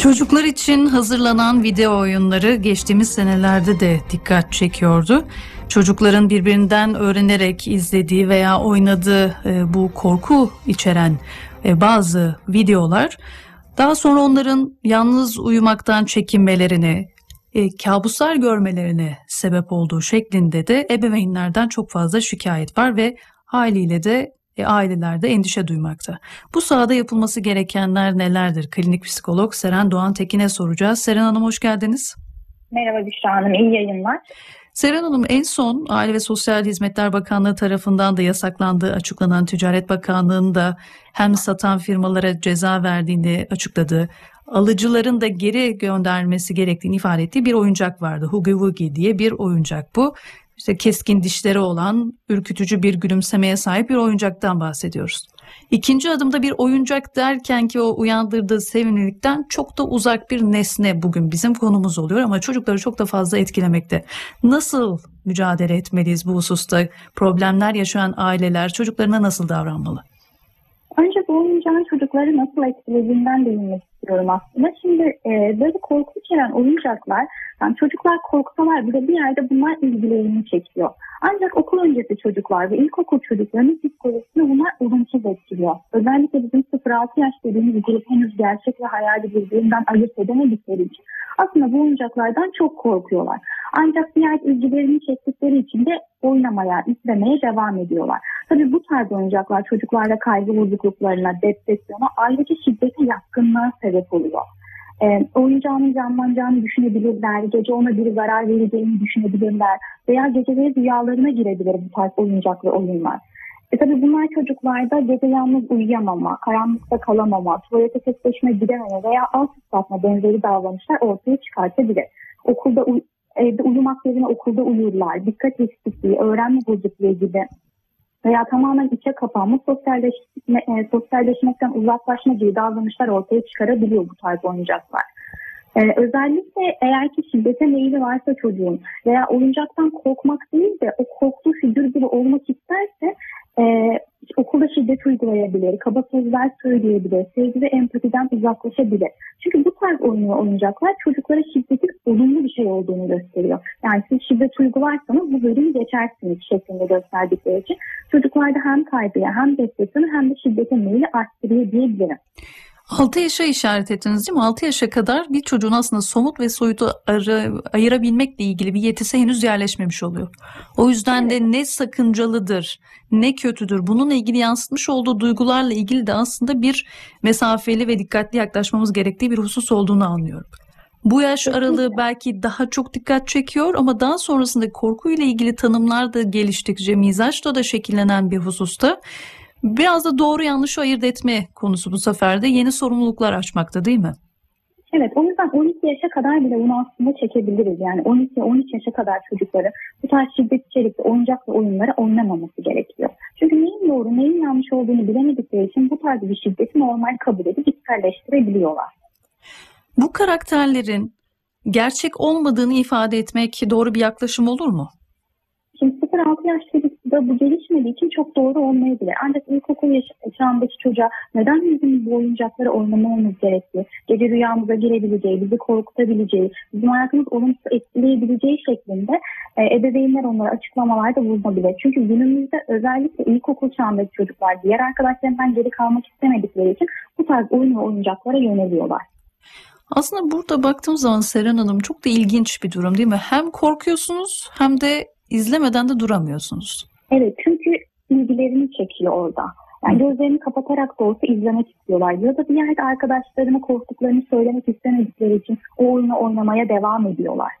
Çocuklar için hazırlanan video oyunları geçtiğimiz senelerde de dikkat çekiyordu. Çocukların birbirinden öğrenerek izlediği veya oynadığı e, bu korku içeren e, bazı videolar daha sonra onların yalnız uyumaktan çekinmelerini, e, kabuslar görmelerine sebep olduğu şeklinde de ebeveynlerden çok fazla şikayet var ve haliyle de e, ailelerde endişe duymakta. Bu sahada yapılması gerekenler nelerdir? Klinik psikolog Seren Doğan Tekin'e soracağız. Seren Hanım hoş geldiniz. Merhaba Büşra Hanım, iyi yayınlar. Seren Hanım en son Aile ve Sosyal Hizmetler Bakanlığı tarafından da yasaklandığı açıklanan Ticaret Bakanlığı'nın da hem satan firmalara ceza verdiğini açıkladı. Alıcıların da geri göndermesi gerektiğini ifade ettiği bir oyuncak vardı. Hugi Wugi diye bir oyuncak bu işte keskin dişleri olan ürkütücü bir gülümsemeye sahip bir oyuncaktan bahsediyoruz. İkinci adımda bir oyuncak derken ki o uyandırdığı sevimlilikten çok da uzak bir nesne bugün bizim konumuz oluyor ama çocukları çok da fazla etkilemekte. Nasıl mücadele etmeliyiz bu hususta? Problemler yaşayan aileler çocuklarına nasıl davranmalı? Önce bu oyuncağın çocukları nasıl etkilediğinden değinmek istiyorum aslında. Şimdi e, böyle korku içeren oyuncaklar, yani çocuklar korksalar bile bir yerde bunlar ilgilerini çekiyor. Ancak okul öncesi çocuklar ve ilkokul çocuklarının psikolojisini bunlar olumsuz etkiliyor. Özellikle bizim 0-6 yaş dediğimiz grup henüz gerçek ve hayali birbirinden ayırt edemedikleri için aslında bu oyuncaklardan çok korkuyorlar. Ancak diğer ilgilerini çektikleri için de oynamaya, izlemeye devam ediyorlar. Tabii bu tarz oyuncaklar çocuklarda kaygı bozukluklarına, depresyona, ayrıca şiddete yatkınlığa sebep oluyor. E, oyuncağının canlanacağını düşünebilirler, gece ona bir zarar vereceğini düşünebilirler veya geceleri rüyalarına girebilir bu tarz oyuncak ve oyunlar. E tabi bunlar çocuklarda gece yalnız uyuyamama, karanlıkta kalamama, tuvalete tek gidememe veya alt ıslatma benzeri davranışlar ortaya çıkartabilir. Okulda uy evde uyumak yerine okulda uyurlar, dikkat eksikliği, öğrenme bozukluğu gibi veya tamamen içe kapanma, sosyalleşme, e, sosyalleşmekten uzaklaşma gibi davranışlar ortaya çıkarabiliyor bu tarz oyuncaklar. Ee, özellikle eğer ki şiddete meyili varsa çocuğun veya oyuncaktan korkmak değil de o korktuğu figür gibi olmak isterse e, okulda şiddet uygulayabilir, kaba sözler söyleyebilir, sevgi ve empatiden uzaklaşabilir. Çünkü bu tarz oyunu oyuncaklar çocuklara şiddetin olumlu bir şey olduğunu gösteriyor. Yani siz şiddet uygularsanız bu bölümü geçersiniz şeklinde gösterdikleri için çocuklarda hem kaygıya hem depresyonu hem de şiddete meyili arttırıyor diyebilirim. 6 yaşa işaret ettiniz değil mi? 6 yaşa kadar bir çocuğun aslında somut ve soyutu ara, ayırabilmekle ilgili bir yetisi henüz yerleşmemiş oluyor. O yüzden evet. de ne sakıncalıdır, ne kötüdür, bununla ilgili yansıtmış olduğu duygularla ilgili de aslında bir mesafeli ve dikkatli yaklaşmamız gerektiği bir husus olduğunu anlıyorum. Bu yaş aralığı belki daha çok dikkat çekiyor ama daha sonrasında korkuyla ilgili tanımlar da geliştikçe mizaçta da şekillenen bir hususta Biraz da doğru yanlışı ayırt etme konusu bu sefer de yeni sorumluluklar açmakta değil mi? Evet o yüzden 12 yaşa kadar bile bunu aslında çekebiliriz. Yani 12-13 yaşa kadar çocukları bu tarz şiddet içerikli oyuncak ve oyunları oynamaması gerekiyor. Çünkü neyin doğru neyin yanlış olduğunu bilemedikleri için bu tarz bir şiddeti normal kabul edip içselleştirebiliyorlar. Bu karakterlerin gerçek olmadığını ifade etmek doğru bir yaklaşım olur mu? Şimdi 0-6 yaş çocukta bu gelişmediği için çok doğru olmayabilir. Ancak ilkokul çağındaki çocuğa neden bizim bu oyuncakları oynamamız gerekli? Gece rüyamıza girebileceği, bizi korkutabileceği, bizim hayatımız olumsuz etkileyebileceği şeklinde e, ebeveynler onlara açıklamalarda bulunabilir. Çünkü günümüzde özellikle ilkokul çağındaki çocuklar diğer arkadaşlarından geri kalmak istemedikleri için bu tarz oyun ve oyuncaklara yöneliyorlar. Aslında burada baktığımız zaman Seren Hanım çok da ilginç bir durum değil mi? Hem korkuyorsunuz hem de izlemeden de duramıyorsunuz. Evet çünkü ilgilerini çekiyor orada. Yani gözlerini kapatarak da olsa izlemek istiyorlar. Ya da bir yerde arkadaşlarına korktuklarını söylemek istemedikleri için o oyunu oynamaya devam ediyorlar.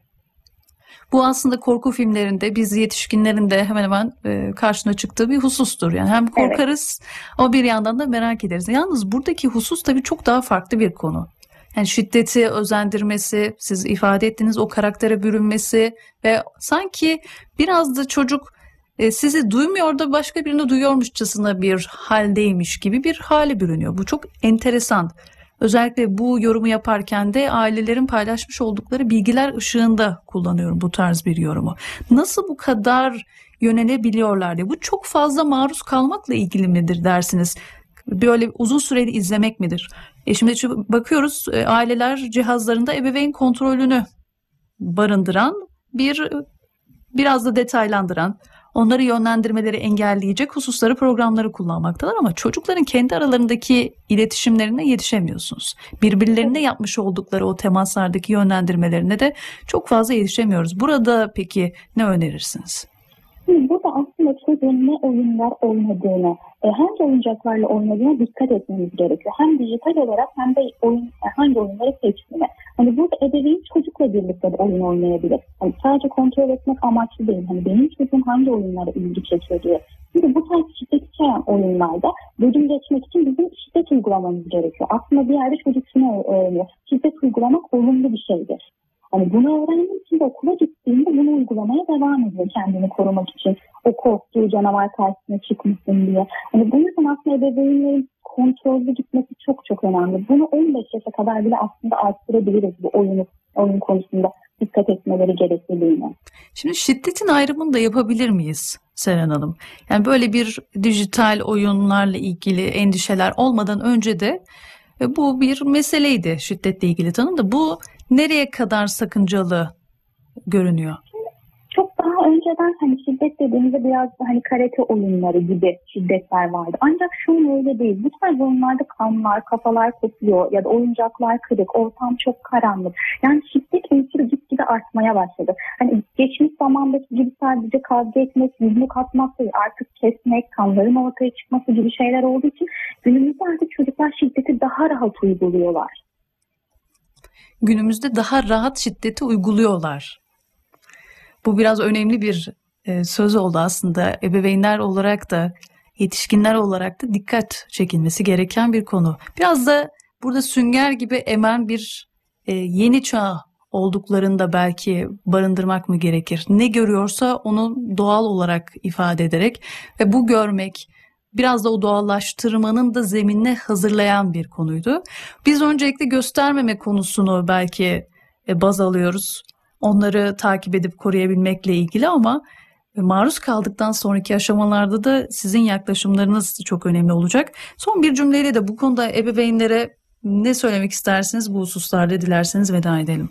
Bu aslında korku filmlerinde biz yetişkinlerin de hemen hemen e, karşına çıktığı bir husustur. Yani hem korkarız evet. ama bir yandan da merak ederiz. Yalnız buradaki husus tabii çok daha farklı bir konu. Yani şiddeti özendirmesi, siz ifade ettiğiniz o karaktere bürünmesi ve sanki biraz da çocuk e, sizi duymuyor da başka birini duyuyormuşçasına bir haldeymiş gibi bir hale bürünüyor. Bu çok enteresan. Özellikle bu yorumu yaparken de ailelerin paylaşmış oldukları bilgiler ışığında kullanıyorum bu tarz bir yorumu. Nasıl bu kadar yönelebiliyorlar diye. Bu çok fazla maruz kalmakla ilgili midir dersiniz? Böyle uzun süreli izlemek midir? E şimdi bakıyoruz e, aileler cihazlarında ebeveyn kontrolünü barındıran bir biraz da detaylandıran onları yönlendirmeleri engelleyecek hususları programları kullanmaktalar ama çocukların kendi aralarındaki iletişimlerine yetişemiyorsunuz. Birbirlerine yapmış oldukları o temaslardaki yönlendirmelerine de çok fazla yetişemiyoruz. Burada peki ne önerirsiniz? Burada aslında çocuğun ne oyunlar oynadığını, e, hangi oyuncaklarla oynadığına dikkat etmemiz gerekiyor. Hem dijital olarak hem de oyun, e, hangi oyunları seçtiğine. Hani burada ebeveyn çocukla birlikte de oyun oynayabilir. Hani sadece kontrol etmek amaçlı değil. Hani benim çocuğum hangi oyunlara ilgi çekiyor diye. Şimdi bu tarz şiddet içeren oyunlarda bölüm geçmek için bizim şiddet uygulamamız gerekiyor. Aslında bir yerde çocuk şunu öğreniyor. Şiddet uygulamak olumlu bir şeydir. Hani bunu öğrendiği için okula gittiğinde bunu uygulamaya devam ediyor kendini korumak için. O korktuğu canavar karşısına çıkmasın diye. Hani bu yüzden aslında ebeveynlerin kontrollü gitmesi çok çok önemli. Bunu 15 yaşa kadar bile aslında arttırabiliriz bu oyunu, oyun konusunda dikkat etmeleri gerekliliğine. Şimdi şiddetin ayrımını da yapabilir miyiz Seren Hanım? Yani böyle bir dijital oyunlarla ilgili endişeler olmadan önce de e, bu bir meseleydi şiddetle ilgili tanım da bu nereye kadar sakıncalı görünüyor? Çok daha önceden hani şiddet dediğimizde biraz hani karate oyunları gibi şiddetler vardı. Ancak şu öyle değil. Bu tarz oyunlarda kanlar, kafalar kopuyor ya da oyuncaklar kırık, ortam çok karanlık. Yani şiddet unsuru gitgide artmaya başladı. Hani geçmiş zamandaki gibi sadece kavga etmek, yumruk atmak değil artık kesmek, kanların ortaya çıkması gibi şeyler olduğu için günümüzde artık çocuklar şiddeti daha rahat uyguluyorlar günümüzde daha rahat şiddeti uyguluyorlar. Bu biraz önemli bir e, söz oldu aslında. Ebeveynler olarak da yetişkinler olarak da dikkat çekilmesi gereken bir konu. Biraz da burada sünger gibi emen bir e, yeni çağ olduklarında belki barındırmak mı gerekir? Ne görüyorsa onu doğal olarak ifade ederek ve bu görmek, biraz da o doğallaştırmanın da zeminine hazırlayan bir konuydu. Biz öncelikle göstermeme konusunu belki e, baz alıyoruz. Onları takip edip koruyabilmekle ilgili ama e, maruz kaldıktan sonraki aşamalarda da sizin yaklaşımlarınız çok önemli olacak. Son bir cümleyle de bu konuda ebeveynlere ne söylemek istersiniz bu hususlarda dilerseniz veda edelim.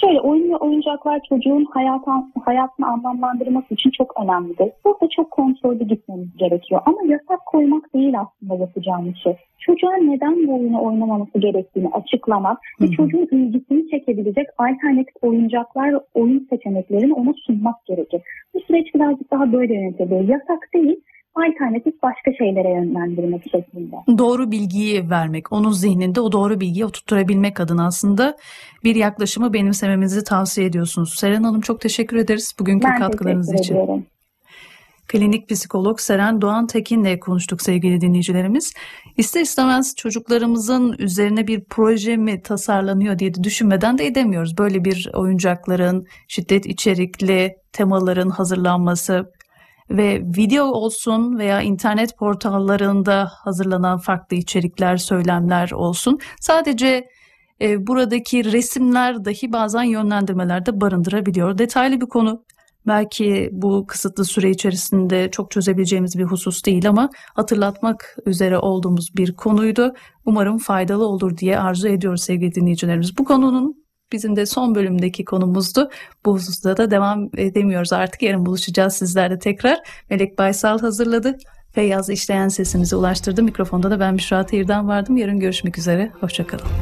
Şöyle oyun ve oyuncaklar çocuğun hayatın, hayatını anlamlandırması için çok önemlidir. Burada çok kontrollü gitmemiz gerekiyor. Ama yasak koymak değil aslında yapacağımız şey. Çocuğa neden bu oyunu oynamaması gerektiğini açıklamak Hı-hı. ve çocuğun ilgisini çekebilecek alternatif oyuncaklar ve oyun seçeneklerini ona sunmak gerekir. Bu süreç birazcık daha böyle yönetilir. Yasak değil alternatif başka şeylere yönlendirmek şeklinde. Doğru bilgiyi vermek, onun zihninde o doğru bilgiyi oturtturabilmek adına aslında bir yaklaşımı benimsememizi tavsiye ediyorsunuz. Seren Hanım çok teşekkür ederiz bugünkü ben katkılarınız için. Ediyorum. Klinik psikolog Seren Doğan Tekin'le konuştuk sevgili dinleyicilerimiz. İster istemez çocuklarımızın üzerine bir proje mi tasarlanıyor diye de düşünmeden de edemiyoruz. Böyle bir oyuncakların, şiddet içerikli temaların hazırlanması, ve video olsun veya internet portallarında hazırlanan farklı içerikler, söylemler olsun. Sadece e, buradaki resimler dahi bazen yönlendirmelerde barındırabiliyor. Detaylı bir konu. Belki bu kısıtlı süre içerisinde çok çözebileceğimiz bir husus değil ama hatırlatmak üzere olduğumuz bir konuydu. Umarım faydalı olur diye arzu ediyoruz sevgili dinleyicilerimiz. Bu konunun Bizim de son bölümdeki konumuzdu. Bu hususta da devam edemiyoruz artık. Yarın buluşacağız sizlerle tekrar. Melek Baysal hazırladı. Feyyaz işleyen sesimizi ulaştırdı. Mikrofonda da ben Büşra Teyir'den vardım. Yarın görüşmek üzere. Hoşçakalın.